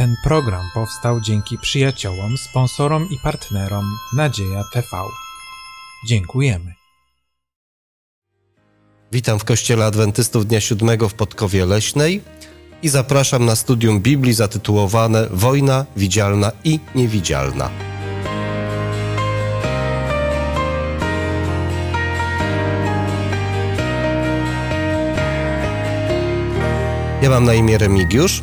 Ten program powstał dzięki przyjaciołom, sponsorom i partnerom Nadzieja TV. Dziękujemy. Witam w Kościele Adwentystów Dnia Siódmego w Podkowie Leśnej i zapraszam na studium Biblii zatytułowane Wojna widzialna i niewidzialna. Ja mam na imię Remigiusz.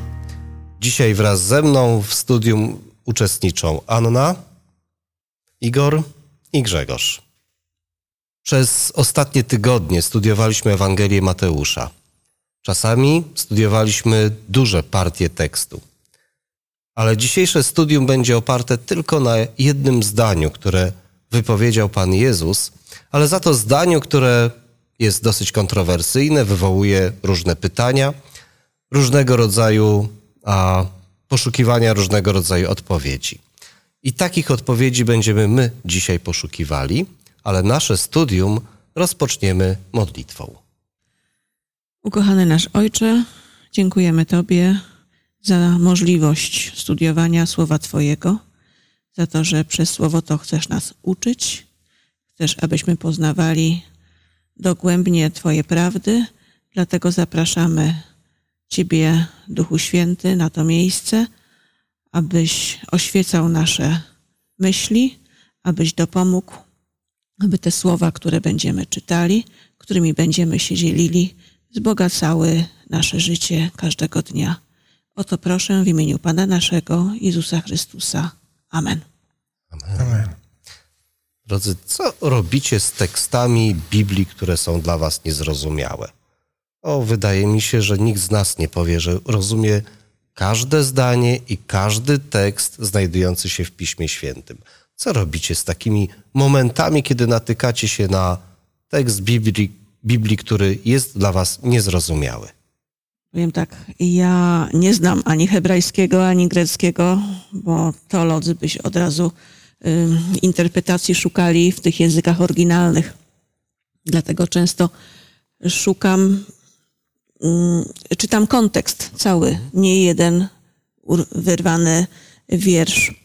Dzisiaj wraz ze mną w studium uczestniczą Anna, Igor i Grzegorz. Przez ostatnie tygodnie studiowaliśmy Ewangelię Mateusza. Czasami studiowaliśmy duże partie tekstu. Ale dzisiejsze studium będzie oparte tylko na jednym zdaniu, które wypowiedział Pan Jezus, ale za to zdaniu, które jest dosyć kontrowersyjne, wywołuje różne pytania, różnego rodzaju a, poszukiwania różnego rodzaju odpowiedzi. I takich odpowiedzi będziemy my dzisiaj poszukiwali, ale nasze studium rozpoczniemy modlitwą. Ukochany nasz Ojcze, dziękujemy Tobie za możliwość studiowania Słowa Twojego, za to, że przez Słowo to chcesz nas uczyć, chcesz, abyśmy poznawali dogłębnie Twoje prawdy, dlatego zapraszamy Ciebie, Duchu Święty, na to miejsce, abyś oświecał nasze myśli, abyś dopomógł, aby te słowa, które będziemy czytali, którymi będziemy się dzielili, wzbogacały nasze życie każdego dnia. O to proszę w imieniu Pana naszego, Jezusa Chrystusa. Amen. Amen. Amen. Drodzy, co robicie z tekstami Biblii, które są dla Was niezrozumiałe? O, wydaje mi się, że nikt z nas nie powie, że rozumie każde zdanie i każdy tekst znajdujący się w Piśmie Świętym. Co robicie z takimi momentami, kiedy natykacie się na tekst Biblii, Biblii który jest dla Was niezrozumiały? Powiem tak, ja nie znam ani hebrajskiego, ani greckiego, bo teolodzy byś od razu y, interpretacji szukali w tych językach oryginalnych. Dlatego często szukam czytam kontekst cały, nie jeden wyrwany wiersz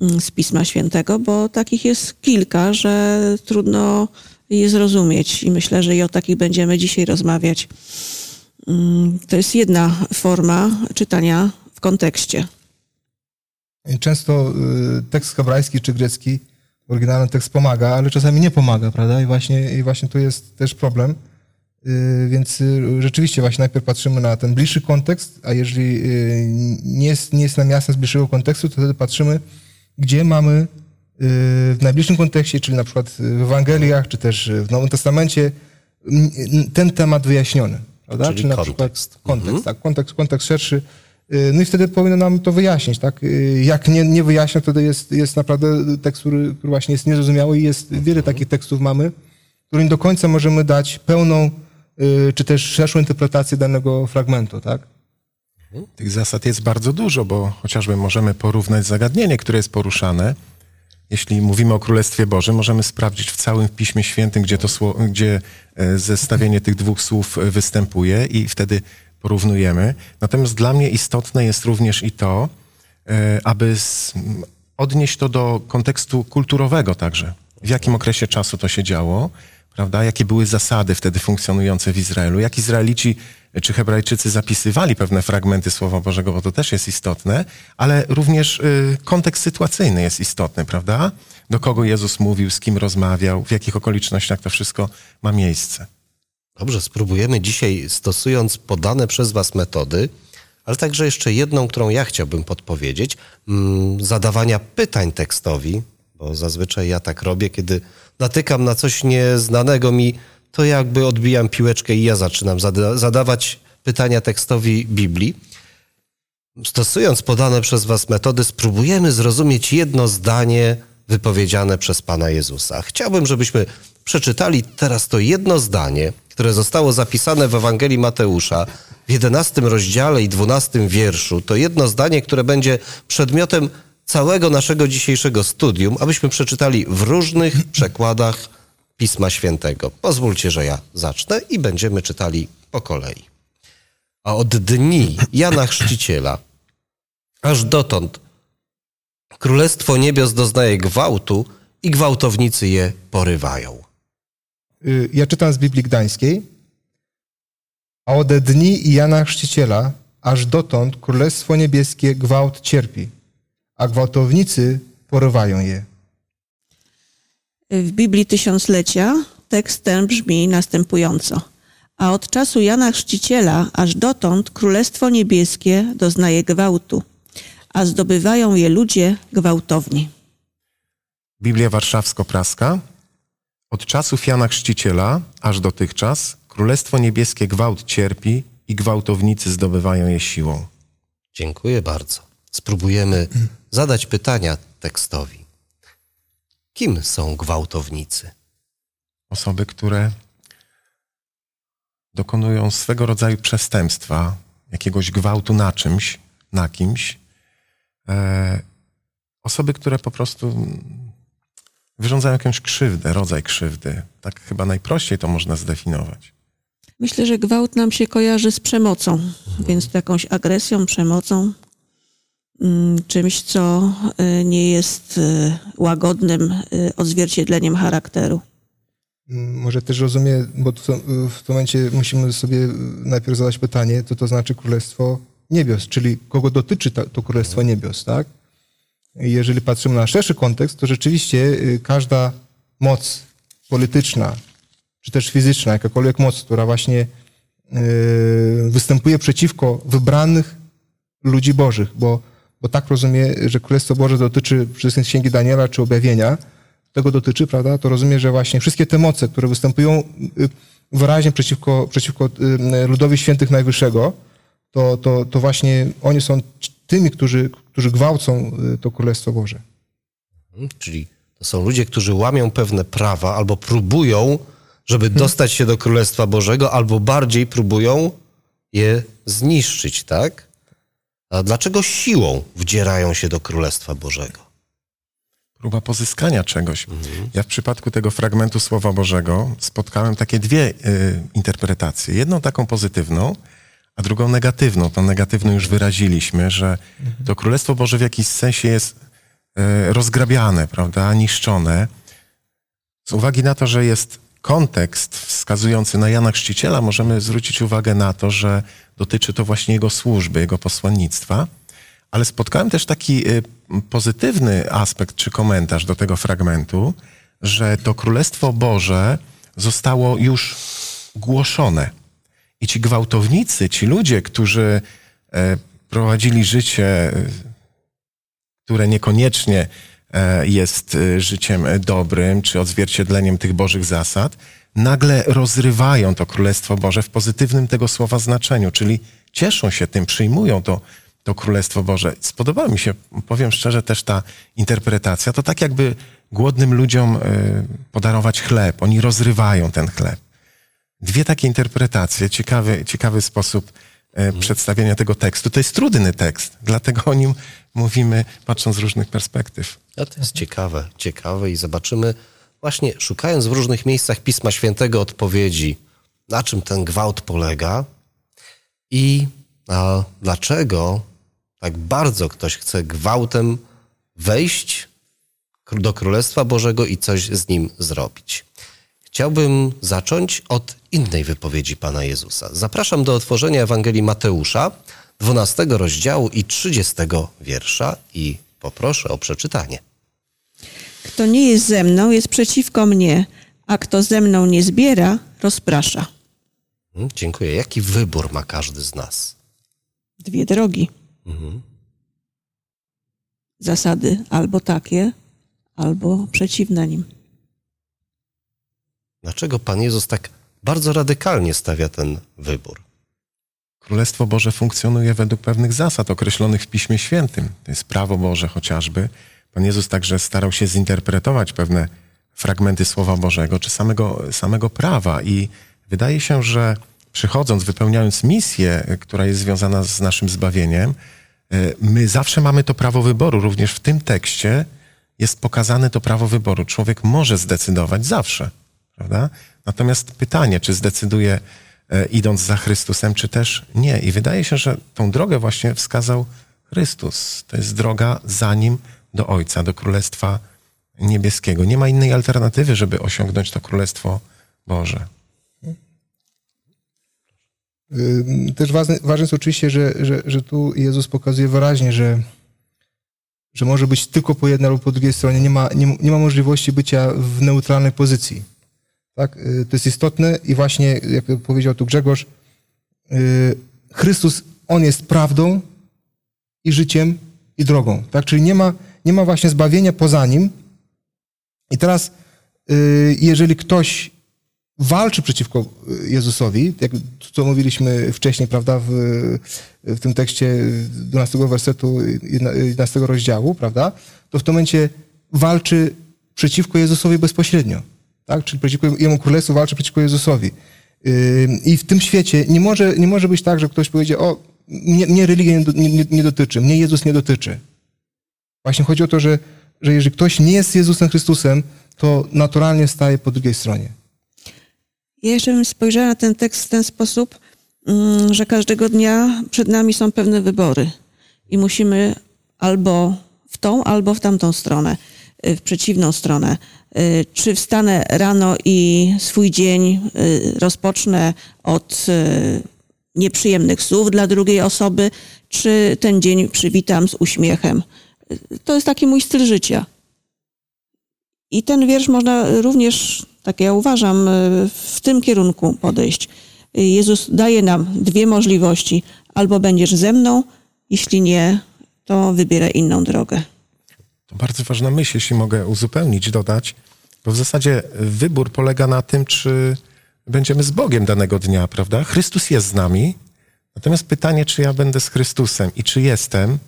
mm, z Pisma Świętego, bo takich jest kilka, że trudno je zrozumieć i myślę, że i o takich będziemy dzisiaj rozmawiać. Mm, to jest jedna forma czytania w kontekście. Często y, tekst hebrajski czy grecki, oryginalny tekst pomaga, ale czasami nie pomaga, prawda? I właśnie, i właśnie tu jest też problem więc y, rzeczywiście właśnie najpierw patrzymy na ten bliższy kontekst, a jeżeli y, nie jest, nie jest nam jasne z bliższego kontekstu, to wtedy patrzymy, gdzie mamy w najbliższym kontekście, czyli na przykład w Ewangeliach, czy też w Nowym Testamencie, ten temat wyjaśniony. Prawda? Czyli, na kontekst. przykład kontekst, mhm. tak, kontekst, kontekst szerszy. No i wtedy powinno nam to wyjaśnić, tak? Jak nie, nie wyjaśnia, wtedy jest, jest naprawdę tekst, który, który właśnie jest niezrozumiały i jest, wiele mhm. takich tekstów mamy, którym do końca możemy dać pełną Y, czy też szerszą interpretację danego fragmentu, tak? Tych zasad jest bardzo dużo, bo chociażby możemy porównać zagadnienie, które jest poruszane. Jeśli mówimy o Królestwie Bożym, możemy sprawdzić w całym Piśmie Świętym, gdzie, to gdzie e, zestawienie tych dwóch słów występuje i wtedy porównujemy. Natomiast dla mnie istotne jest również i to, e, aby odnieść to do kontekstu kulturowego także. W jakim okresie czasu to się działo, prawda? Jakie były zasady wtedy funkcjonujące w Izraelu? Jak Izraelici czy Hebrajczycy zapisywali pewne fragmenty Słowa Bożego, bo to też jest istotne, ale również y, kontekst sytuacyjny jest istotny, prawda? Do kogo Jezus mówił, z kim rozmawiał, w jakich okolicznościach to wszystko ma miejsce. Dobrze, spróbujemy dzisiaj, stosując podane przez Was metody, ale także jeszcze jedną, którą ja chciałbym podpowiedzieć, mm, zadawania pytań tekstowi, bo zazwyczaj ja tak robię, kiedy natykam na coś nieznanego mi, to jakby odbijam piłeczkę i ja zaczynam zada zadawać pytania tekstowi Biblii. Stosując podane przez Was metody, spróbujemy zrozumieć jedno zdanie wypowiedziane przez Pana Jezusa. Chciałbym, żebyśmy przeczytali teraz to jedno zdanie, które zostało zapisane w Ewangelii Mateusza w 11 rozdziale i 12 wierszu. To jedno zdanie, które będzie przedmiotem całego naszego dzisiejszego studium, abyśmy przeczytali w różnych przekładach Pisma Świętego. Pozwólcie, że ja zacznę i będziemy czytali po kolei. A od dni Jana Chrzciciela, aż dotąd królestwo niebios doznaje gwałtu i gwałtownicy je porywają. Y, Ja czytam z Biblii Gdańskiej. A ode dni Jana Chrzciciela aż dotąd Królestwo Niebieskie gwałt cierpi, a gwałtownicy porywają je. W Biblii Tysiąclecia tekst ten brzmi następująco. A od czasu Jana Chrzciciela aż dotąd Królestwo Niebieskie doznaje gwałtu, a zdobywają je ludzie gwałtowni. Biblia Warszawsko-Praska. Od czasów Jana Chrzciciela aż dotychczas Królestwo Niebieskie gwałt cierpi i gwałtownicy zdobywają je siłą. Dziękuję bardzo. Spróbujemy zadać pytania tekstowi. Kim są gwałtownicy? Osoby, które dokonują swego rodzaju przestępstwa, jakiegoś gwałtu na czymś, na kimś. E, osoby, które po prostu wyrządzają jakąś krzywdę, rodzaj krzywdy. Tak chyba najprościej to można zdefiniować. Myślę, że gwałt nam się kojarzy z przemocą, więc z jakąś agresją, przemocą, czymś, co y, nie jest y, łagodnym y, odzwierciedleniem charakteru. Mm, Może też rozumie, bo to, w tym momencie musimy sobie najpierw zadać pytanie, co to znaczy Królestwo Niebios, czyli kogo dotyczy ta, to Królestwo Niebios, tak? Jeżeli patrzymy na szerszy kontekst, to rzeczywiście każda moc polityczna, czy też fizyczna, jakakolwiek moc, która właśnie występuje przeciwko wybranych ludzi bożych, bo, bo tak rozumie, że Królestwo Boże dotyczy wszystkim Księgi Daniela czy Objawienia, tego dotyczy, prawda, to rozumie, że właśnie wszystkie te moce, które występują y, wyraźnie przeciwko, przeciwko y, ludowi świętych Najwyższego, to, to, to właśnie oni są tymi, którzy, którzy gwałcą y, to Królestwo Boże. Hmm, Czyli to są ludzie, którzy łamią pewne prawa albo próbują, żeby dostać się do Królestwa Bożego, albo bardziej próbują je zniszczyć, tak? A dlaczego siłą wdzierają się do Królestwa Bożego? Próba pozyskania czegoś. Ja w przypadku tego fragmentu Słowa Bożego spotkałem takie dwie y, interpretacje. Jedną taką pozytywną, a drugą negatywną. Tą negatywną już wyraziliśmy, że to Królestwo Boże w jakiś sensie jest y, rozgrabiane, prawda, niszczone. Z uwagi na to, że jest kontekst wskazujący na Jana Chrzciciela, możemy zwrócić uwagę na to, że dotyczy to właśnie jego służby, jego posłannictwa. Ale spotkałem też taki y, pozytywny aspekt czy komentarz do tego fragmentu, że to Królestwo Boże zostało już głoszone. I ci gwałtownicy, ci ludzie, którzy e, prowadzili życie, które niekoniecznie jest e, życiem e, dobrym czy odzwierciedleniem tych Bożych zasad, nagle rozrywają to Królestwo Boże w pozytywnym tego słowa znaczeniu, czyli cieszą się tym, przyjmują to, to Królestwo Boże. Spodobała mi się, powiem szczerze, też ta interpretacja. To tak jakby głodnym ludziom e, podarować chleb. Oni rozrywają ten chleb. Dwie takie interpretacje, ciekawy, ciekawy sposób e, przedstawienia tego tekstu. To jest trudny tekst, dlatego o nim mówimy patrząc z różnych perspektyw. A to jest ciekawe, ciekawe i zobaczymy, właśnie szukając w różnych miejscach Pisma Świętego odpowiedzi, na czym ten gwałt polega i dlaczego tak bardzo ktoś chce gwałtem wejść do Królestwa Bożego i coś z nim zrobić. Chciałbym zacząć od innej wypowiedzi Pana Jezusa. Zapraszam do otworzenia Ewangelii Mateusza, 12 rozdziału i 30 wiersza i poproszę o przeczytanie. Kto nie jest ze mną, jest przeciwko mnie, a kto ze mną nie zbiera, rozprasza. Mm, Dziękuję. Jaki wybór ma każdy z nas? Dwie drogi. Zasady albo takie, albo przeciwne nim. Dlaczego Pan Jezus tak bardzo radykalnie stawia ten wybór? Królestwo Boże funkcjonuje według pewnych zasad określonych w Piśmie Świętym. To jest prawo Boże chociażby. Pan Jezus także starał się zinterpretować pewne fragmenty Słowa Bożego czy samego, samego prawa i wydaje się, że przychodząc, wypełniając misję, która jest związana z naszym zbawieniem, y, my zawsze mamy to prawo wyboru. Również w tym tekście jest pokazane to prawo wyboru. Człowiek może zdecydować zawsze, prawda? Natomiast pytanie, czy zdecyduje e, idąc za Chrystusem, czy też nie. I wydaje się, że tą drogę właśnie wskazał Chrystus. To jest droga za nim do Ojca, do Królestwa Niebieskiego. Nie ma innej alternatywy, żeby osiągnąć to Królestwo Boże. Ym, Też ważne, ważne jest oczywiście, że, że, że tu Jezus pokazuje wyraźnie, że, że może być tylko po jednej albo po drugiej stronie. Nie ma, nie, nie ma możliwości bycia w neutralnej pozycji. Tak? Y, To jest istotne i właśnie, jak powiedział tu Grzegorz, y, Chrystus, On jest prawdą i życiem i drogą. Tak? Czyli nie ma, nie ma właśnie zbawienia poza Nim. I teraz, y, jeżeli ktoś walczy przeciwko Jezusowi, jak co mówiliśmy wcześniej, prawda, w, w tym tekście 12 wersetu 11 rozdziału, prawda, to w tym momencie walczy przeciwko Jezusowi bezpośrednio, tak, czyli przeciwko Jemu Królestwu walczy przeciwko Jezusowi. I w tym świecie nie może, nie może być tak, że ktoś powiedzie, o, mnie, mnie religia nie, nie, nie- dotyczy, mnie Jezus nie dotyczy. Właśnie chodzi o to, że, że jeżeli ktoś nie jest Jezusem Chrystusem, to naturalnie staje po drugiej stronie. Ja jeszcze bym spojrzała na ten tekst w ten sposób, mm, że każdego dnia przed nami są pewne wybory i musimy albo w tą, albo w tamtą stronę, w przeciwną stronę. Y, Czy wstanę rano i swój dzień y, rozpocznę od y, nieprzyjemnych słów dla drugiej osoby, czy ten dzień przywitam z uśmiechem. Y, To jest taki mój styl życia. I ten wiersz można również, tak ja uważam, y, w tym kierunku podejść. Y, Jezus daje nam dwie możliwości. Albo będziesz ze mną, jeśli nie, to wybierę inną drogę. Bardzo ważna myśl, jeśli mogę uzupełnić, dodać, bo w zasadzie wybór polega na tym, czy będziemy z Bogiem danego dnia, prawda? Chrystus jest z nami, natomiast pytanie, czy ja będę z Chrystusem i czy jestem.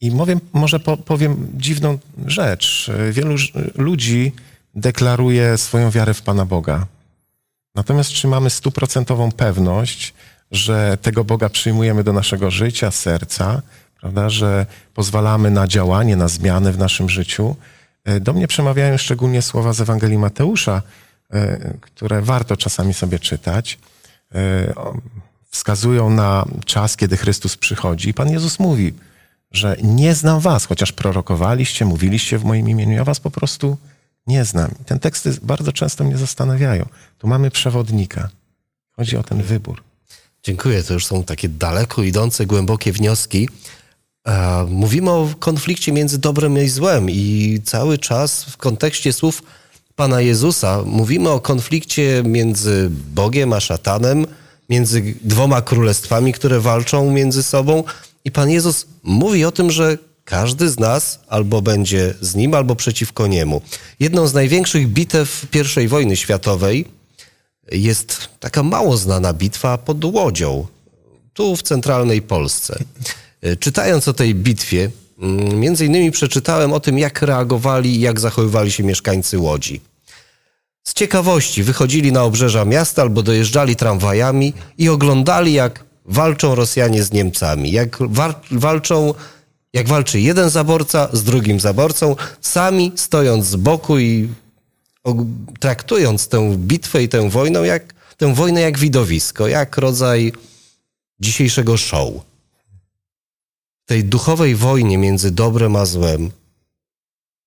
I mówię, może po, powiem dziwną rzecz. Wielu ludzi deklaruje swoją wiarę w Pana Boga. Natomiast czy mamy stuprocentową pewność, że tego Boga przyjmujemy do naszego życia, serca, prawda, że pozwalamy na działanie, na zmiany w naszym życiu? E, Do mnie przemawiają szczególnie słowa z Ewangelii Mateusza, e, które warto czasami sobie czytać. E, Wskazują na czas, kiedy Chrystus przychodzi. I Pan Jezus mówi, że nie znam was, chociaż prorokowaliście, mówiliście w moim imieniu, ja was po prostu nie znam. Ten teksty bardzo często mnie zastanawiają. Tu mamy przewodnika. Chodzi o ten wybór. Dziękuję, to już są takie daleko idące, głębokie wnioski. E, Mówimy o konflikcie między dobrem i złem i cały czas w kontekście słów Pana Jezusa mówimy o konflikcie między Bogiem a szatanem, między dwoma królestwami, które walczą między sobą i Pan Jezus mówi o tym, że każdy z nas albo będzie z nim, albo przeciwko niemu. Jedną z największych bitew I wojny światowej jest taka mało znana bitwa pod Łodzią, tu w centralnej Polsce. E, Czytając o tej bitwie, mm, między innymi przeczytałem o tym, jak reagowali i jak zachowywali się mieszkańcy Łodzi. Z ciekawości wychodzili na obrzeża miasta albo dojeżdżali tramwajami i oglądali, jak walczą Rosjanie z Niemcami, jak walczą, jak walczy jeden zaborca z drugim zaborcą, sami stojąc z boku i traktując tę bitwę i tę wojnę jak, tę wojnę jak widowisko, jak rodzaj dzisiejszego show. Tej duchowej wojnie między dobrem a złem,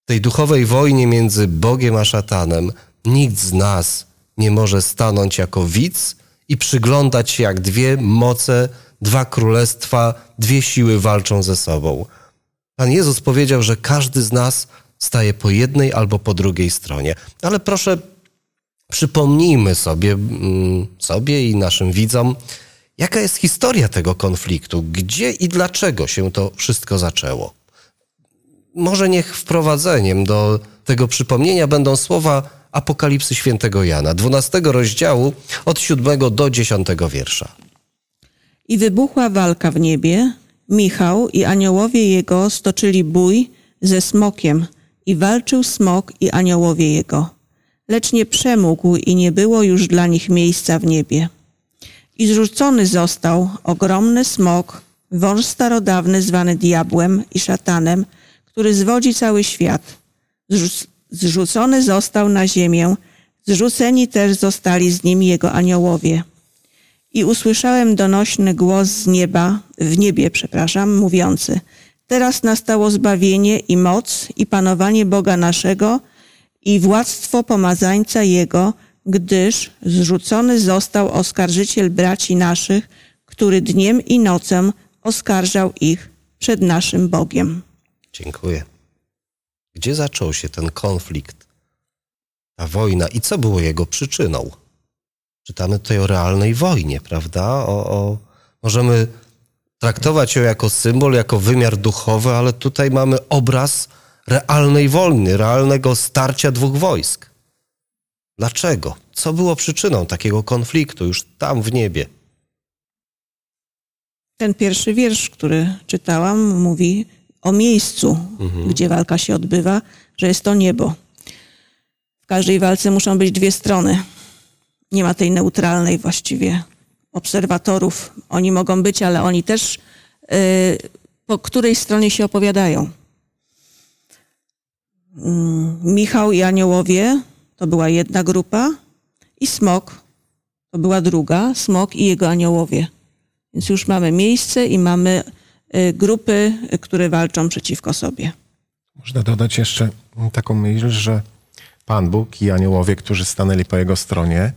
tej duchowej wojnie między Bogiem a szatanem, nikt z nas nie może stanąć jako widz i przyglądać się, jak dwie moce, dwa królestwa, dwie siły walczą ze sobą. Pan Jezus powiedział, że każdy z nas staje po jednej albo po drugiej stronie. Ale proszę, przypomnijmy sobie, mm, sobie i naszym widzom, jaka jest historia tego konfliktu, gdzie i dlaczego się to wszystko zaczęło. Może niech wprowadzeniem do tego przypomnienia będą słowa Apokalipsy świętego Jana, 12 rozdziału od 7 do 10 wiersza. I wybuchła walka w niebie. Michał i aniołowie jego stoczyli bój ze smokiem i walczył smok i aniołowie jego. Lecz nie przemógł i nie było już dla nich miejsca w niebie. I zrzucony został ogromny smok, wąż starodawny zwany diabłem i szatanem, który zwodzi cały świat. Zrzuc- Zrzucony został na ziemię, zrzuceni też zostali z nim jego aniołowie. I usłyszałem donośny głos z nieba, w niebie, przepraszam, mówiący: Teraz nastało zbawienie i moc i panowanie Boga naszego i władztwo pomazańca Jego, gdyż zrzucony został oskarżyciel braci naszych, który dniem i nocą oskarżał ich przed naszym Bogiem. Dziękuję. Gdzie zaczął się ten konflikt, ta wojna i co było jego przyczyną? Czytamy tutaj o realnej wojnie, prawda? O, o, możemy traktować ją jako symbol, jako wymiar duchowy, ale tutaj mamy obraz realnej wojny, realnego starcia dwóch wojsk. Dlaczego? Co było przyczyną takiego konfliktu już tam w niebie? Ten pierwszy wiersz, który czytałam, mówi o miejscu, gdzie walka się odbywa, że jest to niebo. W każdej walce muszą być dwie strony. Nie ma tej neutralnej właściwie obserwatorów. Oni mogą być, ale oni też y, po której stronie się opowiadają. Mm, Michał i aniołowie to była jedna grupa i smok to była druga, smok i jego aniołowie. Więc już mamy miejsce i mamy y, grupy, y, które walczą przeciwko sobie. Można dodać jeszcze taką myśl, że Pan Bóg i aniołowie, którzy stanęli po jego stronie,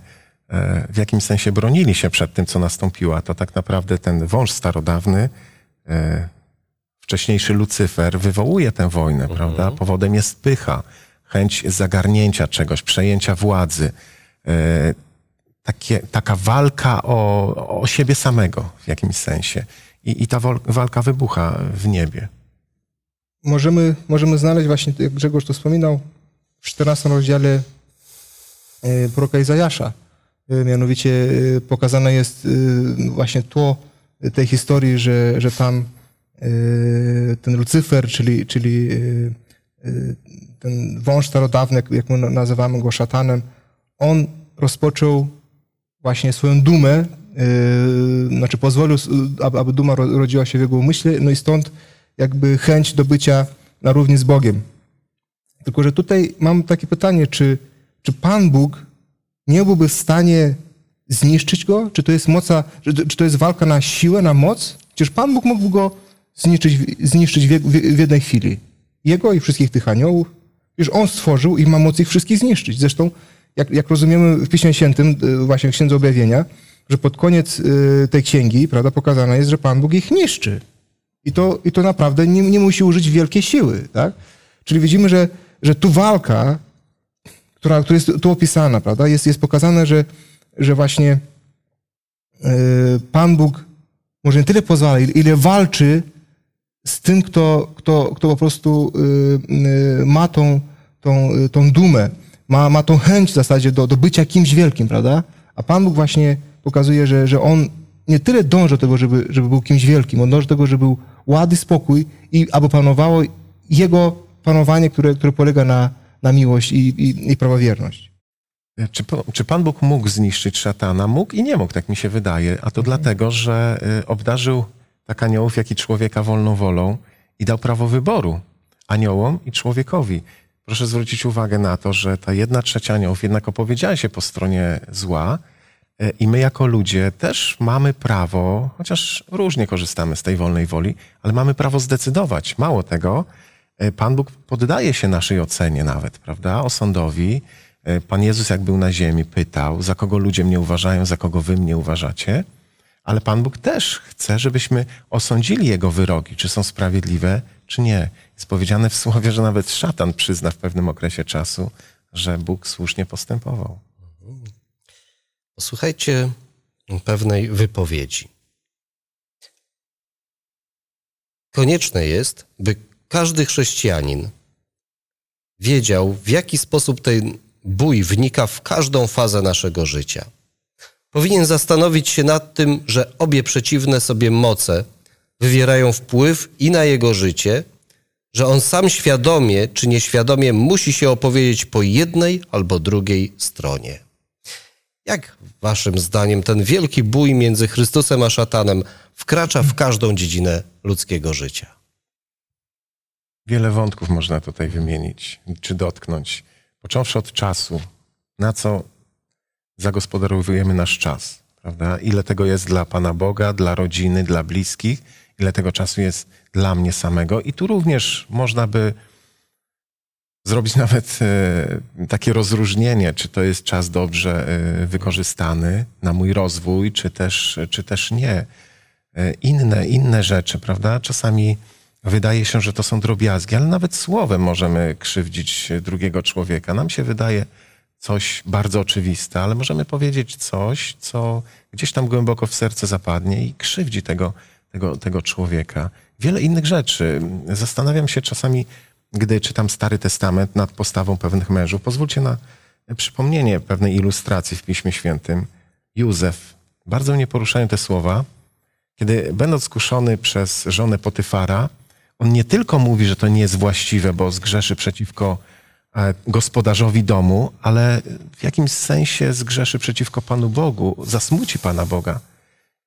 e, w jakimś sensie bronili się przed tym, co nastąpiło. A to tak naprawdę ten wąż starodawny, e, wcześniejszy Lucyfer, wywołuje tę wojnę, prawda? Powodem jest pycha, chęć zagarnięcia czegoś, przejęcia władzy. E, Takie, taka walka o, o siebie samego w jakimś sensie. I, i ta walka wybucha w niebie. możemy, możemy znaleźć właśnie, jak Grzegorz to wspominał, w 14 rozdziale e, proroka Izajasza. E, Mianowicie pokazane jest właśnie tło tej historii, że, że tam ten Lucyfer, czyli, czyli ten wąż starodawny, jak- my nazywamy go szatanem, on rozpoczął właśnie swoją dumę, yy, znaczy pozwolił, s- aby, duma ro- rodziła się w jego umyśle, no i stąd jakby chęć do bycia na równi z Bogiem. Tylko, że tutaj mam takie pytanie, czy, czy Pan Bóg nie byłby w stanie zniszczyć go? Czy to jest moca, czy, to jest walka na siłę, na moc? Przecież Pan Bóg mógł go zniszczyć, zniszczyć w, w, w jednej chwili. Jego i wszystkich tych aniołów. Przecież On stworzył i ma moc ich wszystkich zniszczyć. Zresztą, jak, jak rozumiemy w Piśmie Świętym, y, właśnie w Księdze Objawienia, że pod koniec y, tej księgi, prawda, pokazane jest, że Pan Bóg ich niszczy. I to, i to naprawdę nie, nie musi użyć wielkiej siły, tak? Czyli widzimy, że, że tu walka, która, która jest tu opisana, prawda, jest, jest pokazane, że, że właśnie y, Pan Bóg może nie tyle pozwala, ile walczy z tym, kto, kto, kto po prostu y, y, ma tą, tą, y, tą dumę, ma, ma tą chęć w zasadzie do, do bycia kimś wielkim, prawda? A Pan Bóg właśnie pokazuje, że, że On nie tyle dąży do tego, żeby, żeby był kimś wielkim, On dąży do tego, żeby był ład i spokój i aby panowało Jego panowanie, które, które polega na, na miłość i, i, i prawowierność. Czy, czy Pan Bóg mógł zniszczyć szatana? Mógł i nie mógł, tak mi się wydaje. A to dlatego, że obdarzył tak aniołów, jak i człowieka wolną wolą i dał prawo wyboru aniołom i człowiekowi. Proszę zwrócić uwagę na to, że ta jedna trzecia aniołów jednak opowiedziała się po stronie zła y, i my jako ludzie też mamy prawo, chociaż różnie korzystamy z tej wolnej woli, ale mamy prawo zdecydować. Mało tego, y, Pan Bóg poddaje się naszej ocenie nawet, prawda, osądowi. E, Pan Jezus, jak był na ziemi, pytał, za kogo ludzie mnie uważają, za kogo wy mnie uważacie. Ale Pan Bóg też chce, żebyśmy osądzili Jego wyroki, czy są sprawiedliwe, czy nie. Jest powiedziane w słowie, że nawet szatan przyzna w pewnym okresie czasu, że Bóg słusznie postępował. Posłuchajcie pewnej wypowiedzi. Konieczne jest, by każdy chrześcijanin wiedział, w jaki sposób ten bój wnika w każdą fazę naszego życia. Powinien zastanowić się nad tym, że obie przeciwne sobie moce wywierają wpływ i na jego życie, że on sam świadomie czy nieświadomie musi się opowiedzieć po jednej albo drugiej stronie. Jak waszym zdaniem ten wielki bój między Chrystusem a szatanem wkracza w każdą dziedzinę ludzkiego życia? Wiele wątków można tutaj wymienić, czy dotknąć. Począwszy od czasu, na co zagospodarowujemy nasz czas, prawda? Ile tego jest dla Pana Boga, dla rodziny, dla bliskich ile tego czasu jest dla mnie samego. I tu również można by zrobić nawet e, takie rozróżnienie, czy to jest czas dobrze e, wykorzystany na mój rozwój, czy też, czy też nie. E, Inne, inne rzeczy, prawda? Czasami wydaje się, że to są drobiazgi, ale nawet słowem możemy krzywdzić drugiego człowieka. Nam się wydaje coś bardzo oczywiste, ale możemy powiedzieć coś, co gdzieś tam głęboko w serce zapadnie i krzywdzi tego, tego, tego człowieka. Wiele innych rzeczy. Zastanawiam się czasami, gdy czytam Stary Testament nad postawą pewnych mężów. Pozwólcie na przypomnienie pewnej ilustracji w Piśmie Świętym. Józef. Bardzo mnie poruszają te słowa. Kiedy będąc skuszony przez żonę Potyfara, on nie tylko mówi, że to nie jest właściwe, bo zgrzeszy przeciwko gospodarzowi domu, ale w jakimś sensie zgrzeszy przeciwko Panu Bogu, zasmuci Pana Boga.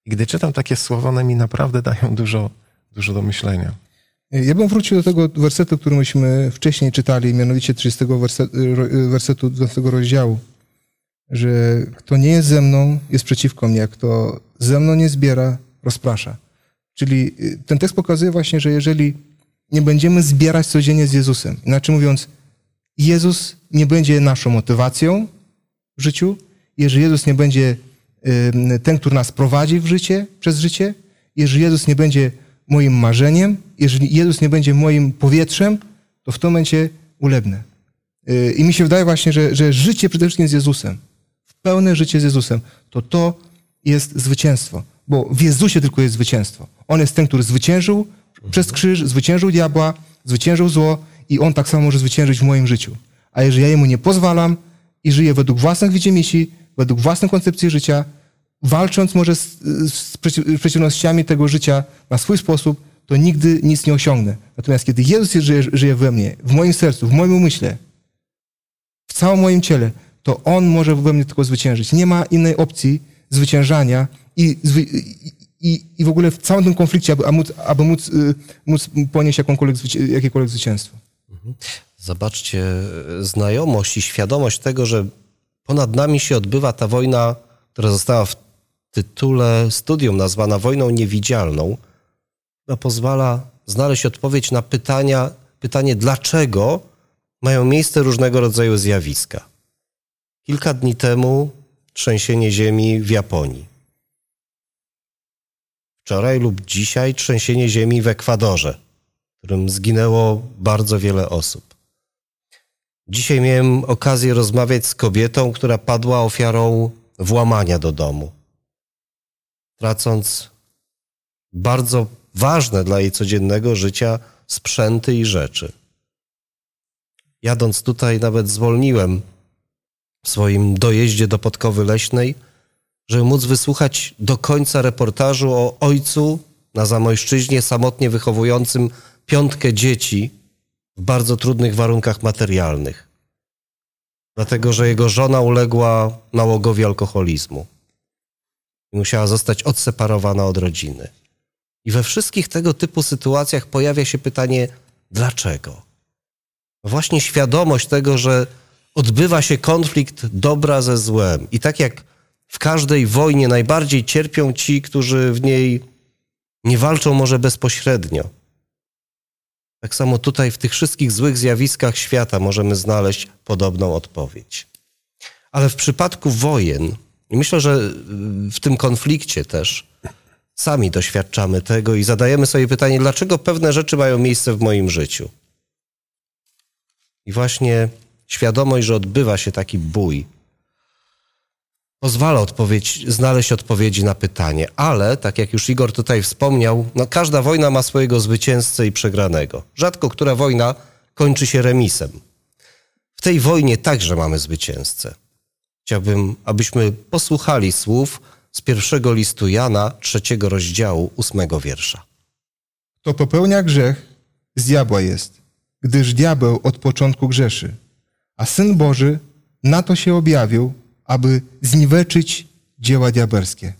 I gdy czytam takie słowa, one mi naprawdę dają dużo, dużo do myślenia. Ja bym wrócił do tego wersetu, który myśmy wcześniej czytali, mianowicie 30 wersetu, wersetu 12 rozdziału, że kto nie jest ze mną, jest przeciwko mnie, kto ze mną nie zbiera, rozprasza. Czyli y, ten tekst pokazuje właśnie, że jeżeli nie będziemy zbierać codziennie z Jezusem, inaczej mówiąc, Jezus nie będzie naszą motywacją w życiu, jeżeli Jezus nie będzie ten, który nas prowadzi w życie, przez życie, jeżeli Jezus nie będzie moim marzeniem, jeżeli Jezus nie będzie moim powietrzem, to w tym momencie ulegnę. Y, I mi się wydaje właśnie, że, że życie przede wszystkim z Jezusem, pełne życie z Jezusem, to to jest zwycięstwo. Bo w Jezusie tylko jest zwycięstwo. On jest ten, który zwyciężył przez krzyż, zwyciężył diabła, zwyciężył zło i on tak samo może zwyciężyć w moim życiu. A jeżeli ja jemu nie pozwalam i żyję według własnych widzimisię, według własnej koncepcji życia, walcząc może z, z przeciw- przeciwnościami tego życia na swój sposób, to nigdy nic nie osiągnę. Natomiast kiedy Jezus żyje, żyje we mnie, w moim sercu, w moim umyśle, w całym moim ciele, to On może we mnie tylko zwyciężyć. Nie ma innej opcji zwyciężania i, i, i, w ogóle w całym tym konflikcie, aby, aby móc, aby móc, móc ponieść jakiekolwiek zwycięstwo. Zobaczcie, znajomość i świadomość tego, że ponad nami się odbywa ta wojna, która została w tytule studium nazwana wojną niewidzialną, która pozwala znaleźć odpowiedź na pytania, pytanie, dlaczego mają miejsce różnego rodzaju zjawiska. Kilka dni temu trzęsienie ziemi w Japonii. Wczoraj lub dzisiaj trzęsienie ziemi w Ekwadorze, w którym zginęło bardzo wiele osób. Dzisiaj miałem okazję rozmawiać z kobietą, która padła ofiarą włamania do domu, tracąc bardzo ważne dla jej codziennego życia sprzęty i rzeczy. Jadąc tutaj, nawet zwolniłem w swoim dojeździe do Podkowy Leśnej, żeby móc wysłuchać do końca reportażu o ojcu na Zamojszczyźnie samotnie wychowującym piątkę dzieci w bardzo trudnych warunkach materialnych. Dlatego, że jego żona uległa nałogowi alkoholizmu i musiała zostać odseparowana od rodziny. I we wszystkich tego typu sytuacjach pojawia się pytanie, dlaczego? Właśnie świadomość tego, że odbywa się konflikt dobra ze złem. I tak jak w każdej wojnie najbardziej cierpią ci, którzy w niej nie walczą może bezpośrednio. Tak samo tutaj w tych wszystkich złych zjawiskach świata możemy znaleźć podobną odpowiedź. Ale w przypadku wojen, i myślę, że w tym konflikcie też sami doświadczamy tego i zadajemy sobie pytanie, dlaczego pewne rzeczy mają miejsce w moim życiu. I właśnie świadomość, że odbywa się taki bój, pozwala odpowiedź, znaleźć odpowiedzi na pytanie. Ale, tak jak już Igor tutaj wspomniał, no każda wojna ma swojego zwycięzcę i przegranego. Rzadko która wojna kończy się remisem. W tej wojnie także mamy zwycięzcę. Chciałbym, abyśmy posłuchali słów z pierwszego listu Jana, trzeciego rozdziału, ósmego wiersza. Kto popełnia grzech, z diabła jest, gdyż diabeł od początku grzeszy. A Syn Boży na to się objawił, aby zniweczyć dzieła diabelskie.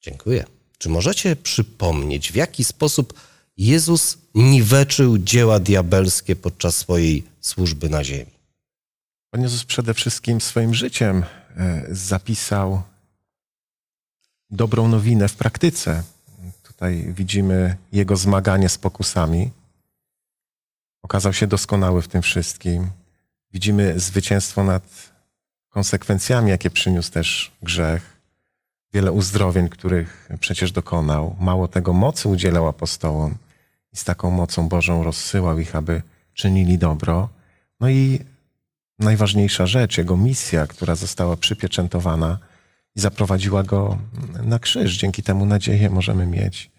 Dziękuję. Czy możecie przypomnieć, w jaki sposób Jezus niweczył dzieła diabelskie podczas swojej służby na ziemi? Pan Jezus przede wszystkim swoim życiem e, zapisał dobrą nowinę w praktyce. Tutaj widzimy jego zmaganie z pokusami. Okazał się doskonały w tym wszystkim. Widzimy zwycięstwo nad konsekwencjami, jakie przyniósł też grzech. Wiele uzdrowień, których przecież dokonał. Mało tego, mocy udzielał apostołom i z taką mocą Bożą rozsyłał ich, aby czynili dobro. No i najważniejsza rzecz, jego misja, która została przypieczętowana i zaprowadziła go na krzyż. Dzięki temu nadzieję możemy mieć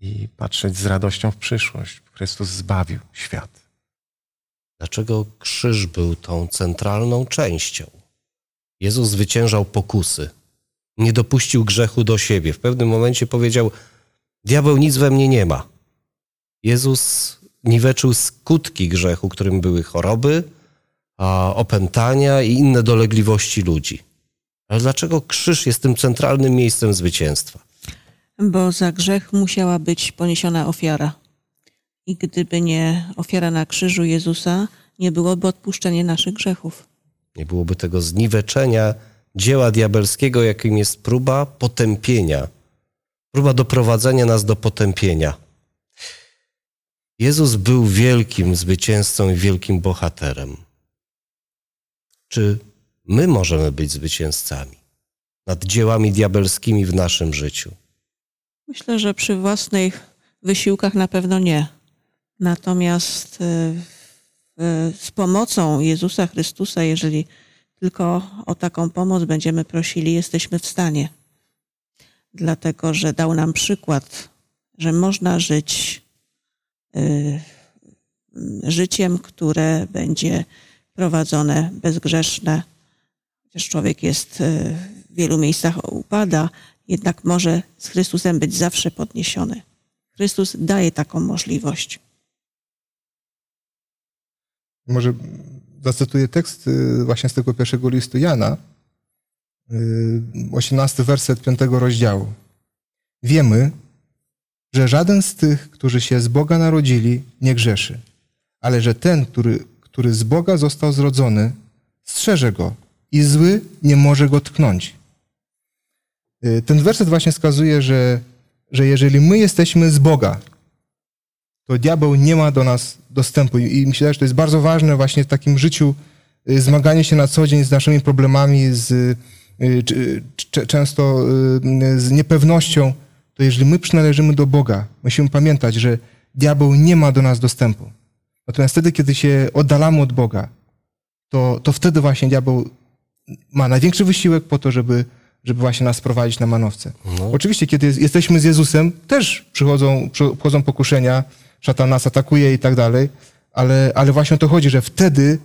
i patrzeć z radością w przyszłość. Chrystus zbawił świat. Dlaczego krzyż był tą centralną częścią? Jezus zwyciężał pokusy. Nie dopuścił grzechu do siebie. W pewnym momencie powiedział: Diabeł nic we mnie nie ma. Jezus niweczył skutki grzechu, którym były choroby, opętania i inne dolegliwości ludzi. Ale dlaczego krzyż jest tym centralnym miejscem zwycięstwa? Bo za grzech musiała być poniesiona ofiara. I gdyby nie ofiara na krzyżu Jezusa, nie byłoby odpuszczenia naszych grzechów. Nie byłoby tego zniweczenia dzieła diabelskiego, jakim jest próba potępienia, próba doprowadzenia nas do potępienia. Jezus był wielkim zwycięzcą i wielkim bohaterem. Czy my możemy być zwycięzcami nad dziełami diabelskimi w naszym życiu? Myślę, że przy własnych wysiłkach na pewno nie. Natomiast e, z pomocą Jezusa Chrystusa, jeżeli tylko o taką pomoc będziemy prosili, jesteśmy w stanie. Dlatego, że dał nam przykład, że można żyć y, życiem, które będzie prowadzone bezgrzeszne. Chociaż człowiek jest y, w wielu miejscach upada, jednak może z Chrystusem być zawsze podniesiony. Chrystus daje taką możliwość. Może zacytuję tekst y, właśnie z tego pierwszego listu Jana, y, 18 werset 5 rozdziału. Wiemy, że żaden z tych, którzy się z Boga narodzili, nie grzeszy, ale że ten, który, który z Boga został zrodzony, strzeże go i zły nie może go tknąć. Y, Ten werset właśnie wskazuje, że, że jeżeli my jesteśmy z Boga, to diabeł nie ma do nas dostępu. I myślę, że to jest bardzo ważne właśnie w takim życiu, y, zmaganie się na co dzień z naszymi problemami, z, y, często y, z niepewnością, to jeżeli my przynależymy do Boga, musimy pamiętać, że diabeł nie ma do nas dostępu. Natomiast wtedy, kiedy się oddalamy od Boga, to, to wtedy właśnie diabeł ma największy wysiłek po to, żeby, żeby właśnie nas prowadzić na manowce. Oczywiście, kiedy jest- jesteśmy z Jezusem, też przychodzą, przychodzą pokuszenia, szatan nas atakuje i tak dalej, ale, ale właśnie o to chodzi, że wtedy,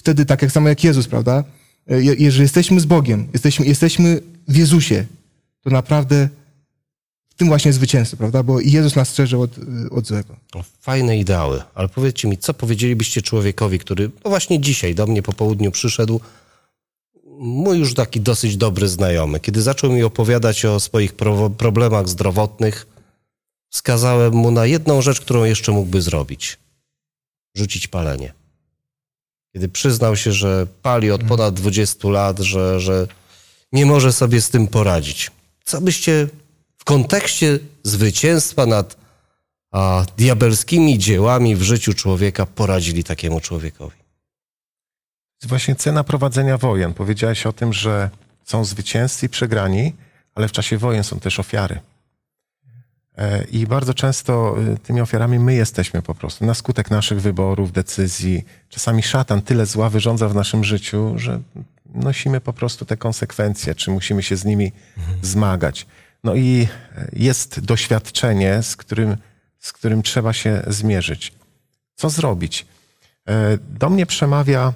wtedy tak jak samo jak Jezus, prawda? Je, jeżeli jesteśmy z Bogiem, jesteśmy, jesteśmy w Jezusie, to naprawdę w tym właśnie zwycięstwo, prawda? Bo Jezus nas strzeże od, od złego. Fajne ideały, ale powiedzcie mi, co powiedzielibyście człowiekowi, który no właśnie dzisiaj do mnie po południu przyszedł, mój już taki dosyć dobry znajomy. Kiedy zaczął mi opowiadać o swoich pro- problemach zdrowotnych, wskazałem mu na jedną rzecz, którą jeszcze mógłby zrobić. Rzucić palenie. Kiedy przyznał się, że pali od ponad 20 lat, że, że nie może sobie z tym poradzić. Co byście w kontekście zwycięstwa nad a diabelskimi dziełami w życiu człowieka poradzili takiemu człowiekowi. właśnie cena prowadzenia wojen. Powiedziałeś o tym, że są zwycięzcy i przegrani, ale w czasie wojen są też ofiary. E, I bardzo często y, tymi ofiarami my jesteśmy po prostu na skutek naszych wyborów, decyzji. Czasami szatan tyle zła wyrządza w naszym życiu, że nosimy po prostu te konsekwencje, czy musimy się z nimi zmagać. No i e, jest doświadczenie, z którym, z którym trzeba się zmierzyć. Co zrobić? E, Do mnie przemawia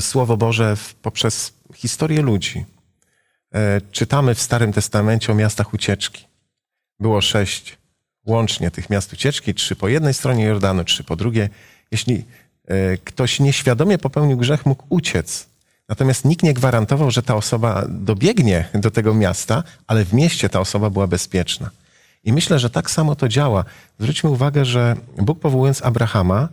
Słowo Boże poprzez historię ludzi. E, czytamy w Starym Testamencie o miastach ucieczki. Było sześć łącznie tych miast ucieczki, trzy po jednej stronie Jordanu, trzy po drugiej. Jeśli e, ktoś nieświadomie popełnił grzech, mógł uciec. Natomiast nikt nie gwarantował, że ta osoba dobiegnie do tego miasta, ale w mieście ta osoba była bezpieczna. I myślę, że tak samo to działa. Zwróćmy uwagę, że Bóg powołując Abrahama,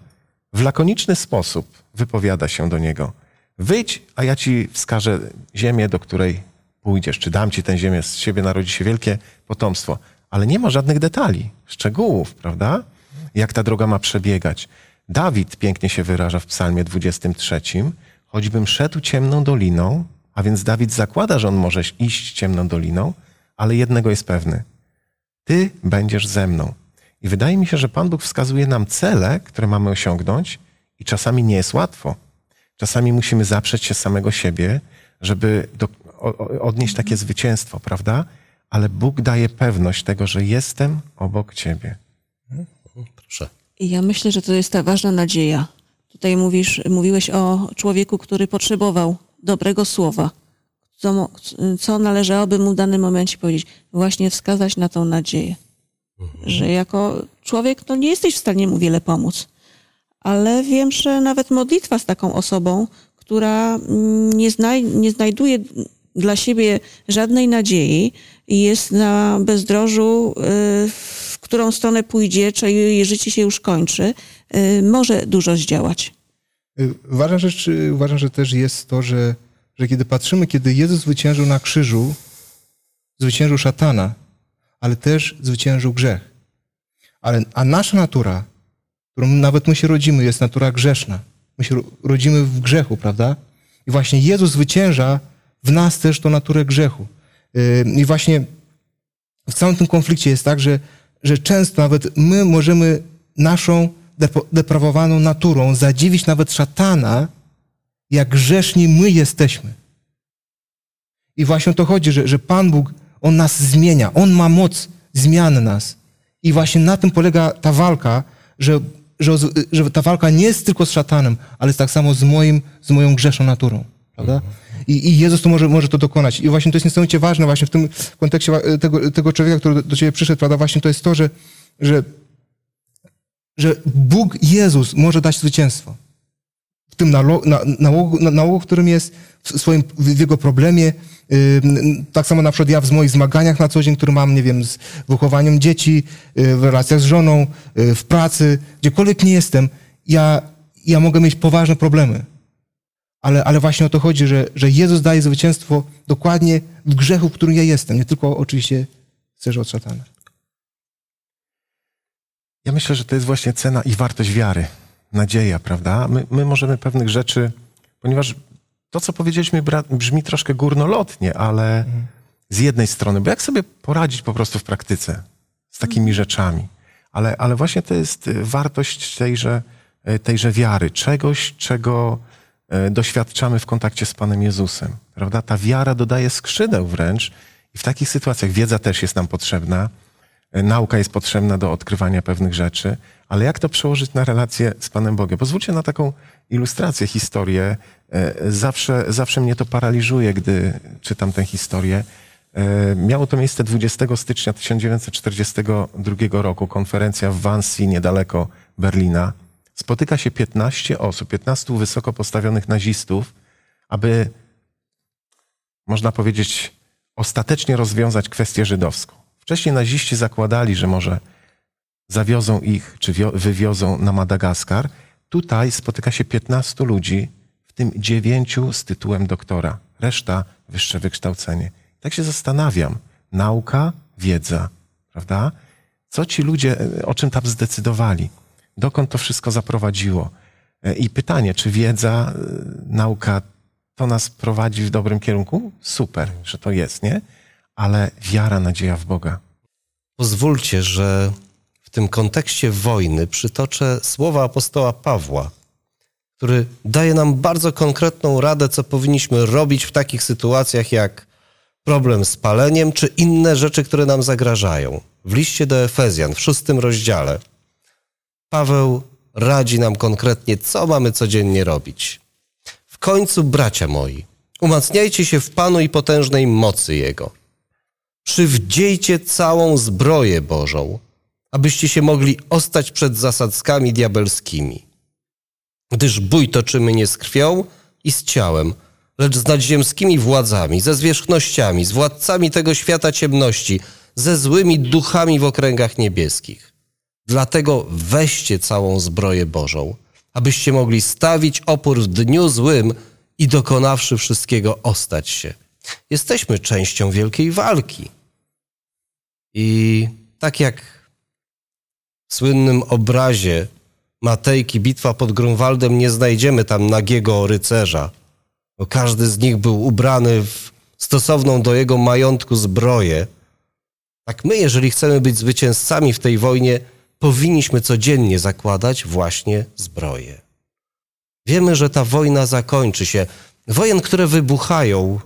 w lakoniczny sposób wypowiada się do niego. Wyjdź, a ja ci wskażę ziemię, do której pójdziesz, czy dam ci tę ziemię, z siebie narodzi się wielkie potomstwo. Ale nie ma żadnych detali, szczegółów, prawda? Jak ta droga ma przebiegać. Dawid pięknie się wyraża w Psalmie 23. Choćbym szedł ciemną doliną, a więc Dawid zakłada, że on może iść ciemną doliną, ale jednego jest pewny. Ty będziesz ze mną. I wydaje mi się, że Pan Bóg wskazuje nam cele, które mamy osiągnąć, i czasami nie jest łatwo. Czasami musimy zaprzeć się samego siebie, żeby do, o, odnieść takie zwycięstwo, prawda? Ale Bóg daje pewność tego, że jestem obok Ciebie. Proszę. I ja myślę, że to jest ta ważna nadzieja. Tutaj mówisz, mówiłeś o człowieku, który potrzebował dobrego słowa. Co, co należałoby mu w danym momencie powiedzieć? Właśnie wskazać na tą nadzieję. Że jako człowiek no nie jesteś w stanie mu wiele pomóc. Ale wiem, że nawet modlitwa z taką osobą, która mm, nie, znaj- nie znajduje dla siebie żadnej nadziei i jest na bezdrożu, y, w którą stronę pójdzie, czy jej życie się już kończy, y, może dużo zdziałać. Ważna rzecz, uważam, że też jest to, że, że kiedy patrzymy, kiedy Jezus zwyciężył na krzyżu, zwyciężył szatana, ale też zwyciężył grzech. Ale, a nasza natura, którą nawet my się rodzimy, jest natura grzeszna. My się ro- rodzimy w grzechu, prawda? I właśnie Jezus zwycięża w nas też tą naturę grzechu. I właśnie w całym tym konflikcie jest tak, że, że często nawet my możemy naszą deprawowaną naturą zadziwić nawet szatana, jak grzeszni my jesteśmy. I właśnie o to chodzi, że, że Pan Bóg, On nas zmienia, On ma moc zmiany nas. I właśnie na tym polega ta walka, że, że, że ta walka nie jest tylko z szatanem, ale jest tak samo z, moim, z moją grzeszną naturą. Prawda? I, I Jezus to może, może to dokonać. I właśnie to jest niesamowicie ważne właśnie w tym kontekście tego, tego człowieka, który do, ciebie przyszedł, prawda? Właśnie to jest to, że, że, że Bóg, Jezus może dać zwycięstwo. W tym nalo- na, nałogu, na, nałogu, którym jest, w swoim, w jego problemie. Tak samo na przykład ja w moich zmaganiach na co dzień, które mam, nie wiem, z wychowaniem dzieci, y, w relacjach z żoną, y, w pracy, gdziekolwiek nie jestem, ja, ja mogę mieć poważne problemy. Ale, ale właśnie o to chodzi, że, że Jezus daje zwycięstwo dokładnie w grzechu, w którym ja jestem. Nie tylko oczywiście chcesz od szatana. Ja myślę, że to jest właśnie cena i wartość wiary, nadzieja, prawda? My, my możemy pewnych rzeczy, ponieważ to, co powiedzieliśmy, brzmi troszkę górnolotnie, ale z jednej strony, bo jak sobie poradzić po prostu w praktyce z takimi rzeczami? Ale, ale właśnie to jest wartość tejże, y, tejże wiary, czegoś, czego doświadczamy w kontakcie z Panem Jezusem, prawda? Ta wiara dodaje skrzydeł wręcz i w takich sytuacjach wiedza też jest nam potrzebna, y, nauka jest potrzebna do odkrywania pewnych rzeczy, ale jak to przełożyć na relację z Panem Bogiem? Pozwólcie na taką ilustrację, historię. E, Zawsze, zawsze mnie to paraliżuje, gdy czytam tę historię. E, Miało to miejsce 20 stycznia 1942 roku, konferencja w Wannsee, niedaleko Berlina. Spotyka się 15 osób, 15 wysoko postawionych nazistów, aby, można powiedzieć, ostatecznie rozwiązać kwestię żydowską. Wcześniej naziści zakładali, że może zawiozą ich, czy wio- wywiozą na Madagaskar. Tutaj spotyka się 15 ludzi, w tym 9 z tytułem doktora, reszta wyższe wykształcenie. Tak się zastanawiam. Nauka, wiedza, prawda? Co ci ludzie, o czym tam zdecydowali? Dokąd to wszystko zaprowadziło? E, I pytanie, czy wiedza, e, nauka to nas prowadzi w dobrym kierunku? Super, że to jest, nie? Ale wiara, nadzieja w Boga. Pozwólcie, że w tym kontekście wojny przytoczę słowa apostoła Pawła, który daje nam bardzo konkretną radę, co powinniśmy robić w takich sytuacjach jak problem z paleniem czy inne rzeczy, które nam zagrażają. W liście do Efezjan w szóstym rozdziale Paweł radzi nam konkretnie, co mamy codziennie robić. W końcu, bracia moi, umacniajcie się w Panu i potężnej mocy Jego przywdziejcie całą zbroję Bożą, abyście się mogli ostać przed zasadzkami diabelskimi. Gdyż bój toczymy nie z krwią i z ciałem, lecz z nadziemskimi władzami, ze zwierzchnościami, z władcami tego świata ciemności, ze złymi duchami w okręgach niebieskich. Dlatego weźcie całą zbroję Bożą, abyście mogli stawić opór w dniu złym i dokonawszy wszystkiego ostać się. Jesteśmy częścią wielkiej walki. I tak jak w słynnym obrazie Matejki Bitwa pod Grunwaldem nie znajdziemy tam nagiego rycerza, bo każdy z nich był ubrany w stosowną do jego majątku zbroję. Tak my, jeżeli chcemy być zwycięzcami w tej wojnie, powinniśmy codziennie zakładać właśnie zbroję. Wiemy, że ta wojna zakończy się. Wojen, które wybuchają,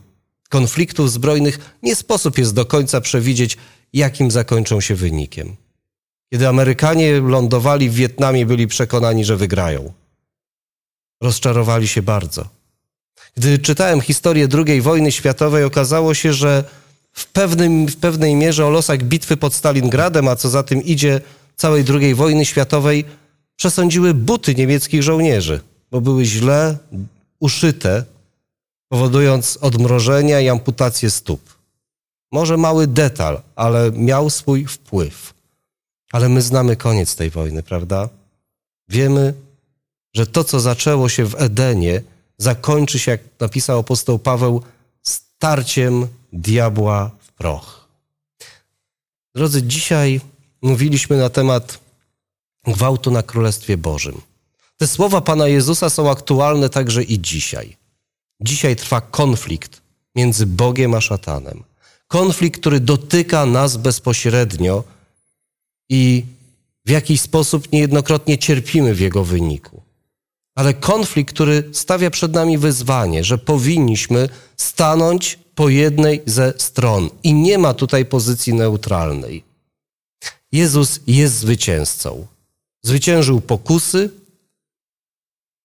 konfliktów zbrojnych, nie sposób jest do końca przewidzieć, jakim zakończą się wynikiem. Kiedy Amerykanie lądowali w Wietnamie, byli przekonani, że wygrają. Rozczarowali się bardzo. Gdy czytałem historię II wojny światowej, okazało się, że w, pewnym, w pewnej mierze o losach bitwy pod Stalingradem, a co za tym idzie całej II wojny światowej, przesądziły buty niemieckich żołnierzy, bo były źle uszyte, powodując odmrożenia i amputację stóp. Może mały detal, ale miał swój wpływ. Ale my znamy koniec tej wojny, prawda? Wiemy, że to, co zaczęło się w Edenie, zakończy się, jak napisał apostoł Paweł, starciem diabła w proch. Drodzy, dzisiaj mówiliśmy na temat gwałtu na Królestwie Bożym. Te słowa Pana Jezusa są aktualne także i dzisiaj. Dzisiaj trwa konflikt między Bogiem a szatanem. Konflikt, który dotyka nas bezpośrednio i w jakiś sposób niejednokrotnie cierpimy w jego wyniku. Ale konflikt, który stawia przed nami wyzwanie, że powinniśmy stanąć po jednej ze stron i nie ma tutaj pozycji neutralnej. Jezus jest zwycięzcą. Zwyciężył pokusy,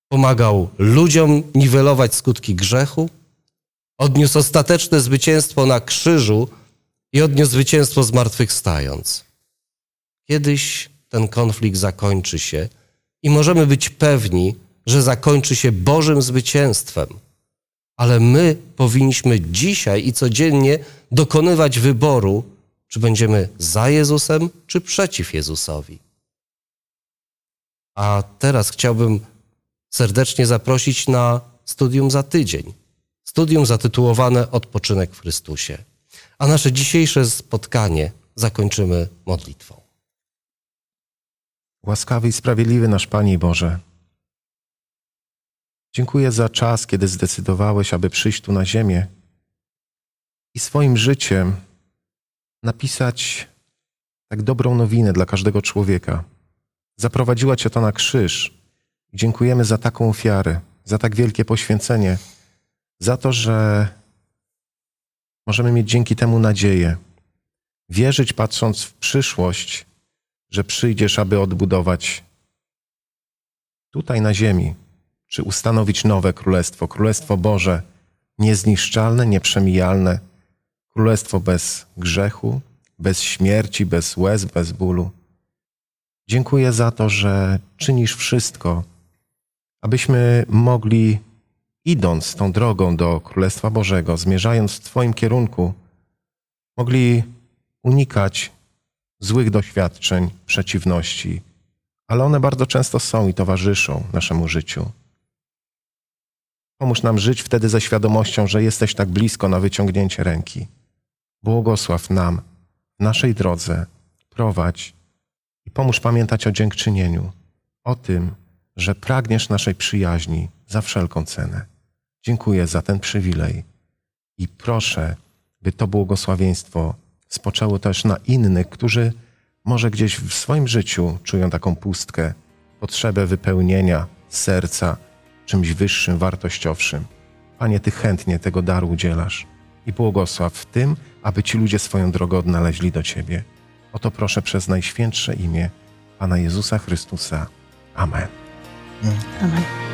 pomagał ludziom niwelować skutki grzechu, odniósł ostateczne zwycięstwo na krzyżu i odniósł zwycięstwo zmartwychwstając. Kiedyś ten konflikt zakończy się i możemy być pewni, że zakończy się Bożym zwycięstwem. Ale my powinniśmy dzisiaj i codziennie dokonywać wyboru, czy będziemy za Jezusem, czy przeciw Jezusowi. A teraz chciałbym serdecznie zaprosić na studium za tydzień. Studium zatytułowane Odpoczynek w Chrystusie. A nasze dzisiejsze spotkanie zakończymy modlitwą. Łaskawy i sprawiedliwy nasz Panie Boże, dziękuję za czas, kiedy zdecydowałeś, aby przyjść tu na ziemię i swoim życiem napisać tak dobrą nowinę dla każdego człowieka. Zaprowadziła Cię to na krzyż. Dziękujemy za taką ofiarę, za tak wielkie poświęcenie, za to, że możemy mieć dzięki temu nadzieję, wierzyć patrząc w przyszłość, że przyjdziesz, aby odbudować tutaj na ziemi, czy ustanowić nowe królestwo, królestwo Boże, niezniszczalne, nieprzemijalne, królestwo bez grzechu, bez śmierci, bez łez, bez bólu. Dziękuję za to, że czynisz wszystko, abyśmy mogli, idąc tą drogą do Królestwa Bożego, zmierzając w Twoim kierunku, mogli unikać złych doświadczeń, przeciwności, ale one bardzo często są i towarzyszą naszemu życiu. Pomóż nam żyć wtedy ze świadomością, że jesteś tak blisko na wyciągnięcie ręki. Błogosław nam w naszej drodze, prowadź i pomóż pamiętać o dziękczynieniu, o tym, że pragniesz naszej przyjaźni za wszelką cenę. Dziękuję za ten przywilej i proszę, by to błogosławieństwo spoczęło też na innych, którzy może gdzieś w swoim życiu czują taką pustkę, potrzebę wypełnienia serca czymś wyższym, wartościowszym. Panie, Ty chętnie tego daru udzielasz i błogosław w tym, aby ci ludzie swoją drogę odnaleźli do Ciebie. O to proszę przez Najświętsze imię Pana Jezusa Chrystusa. Amen. Amen.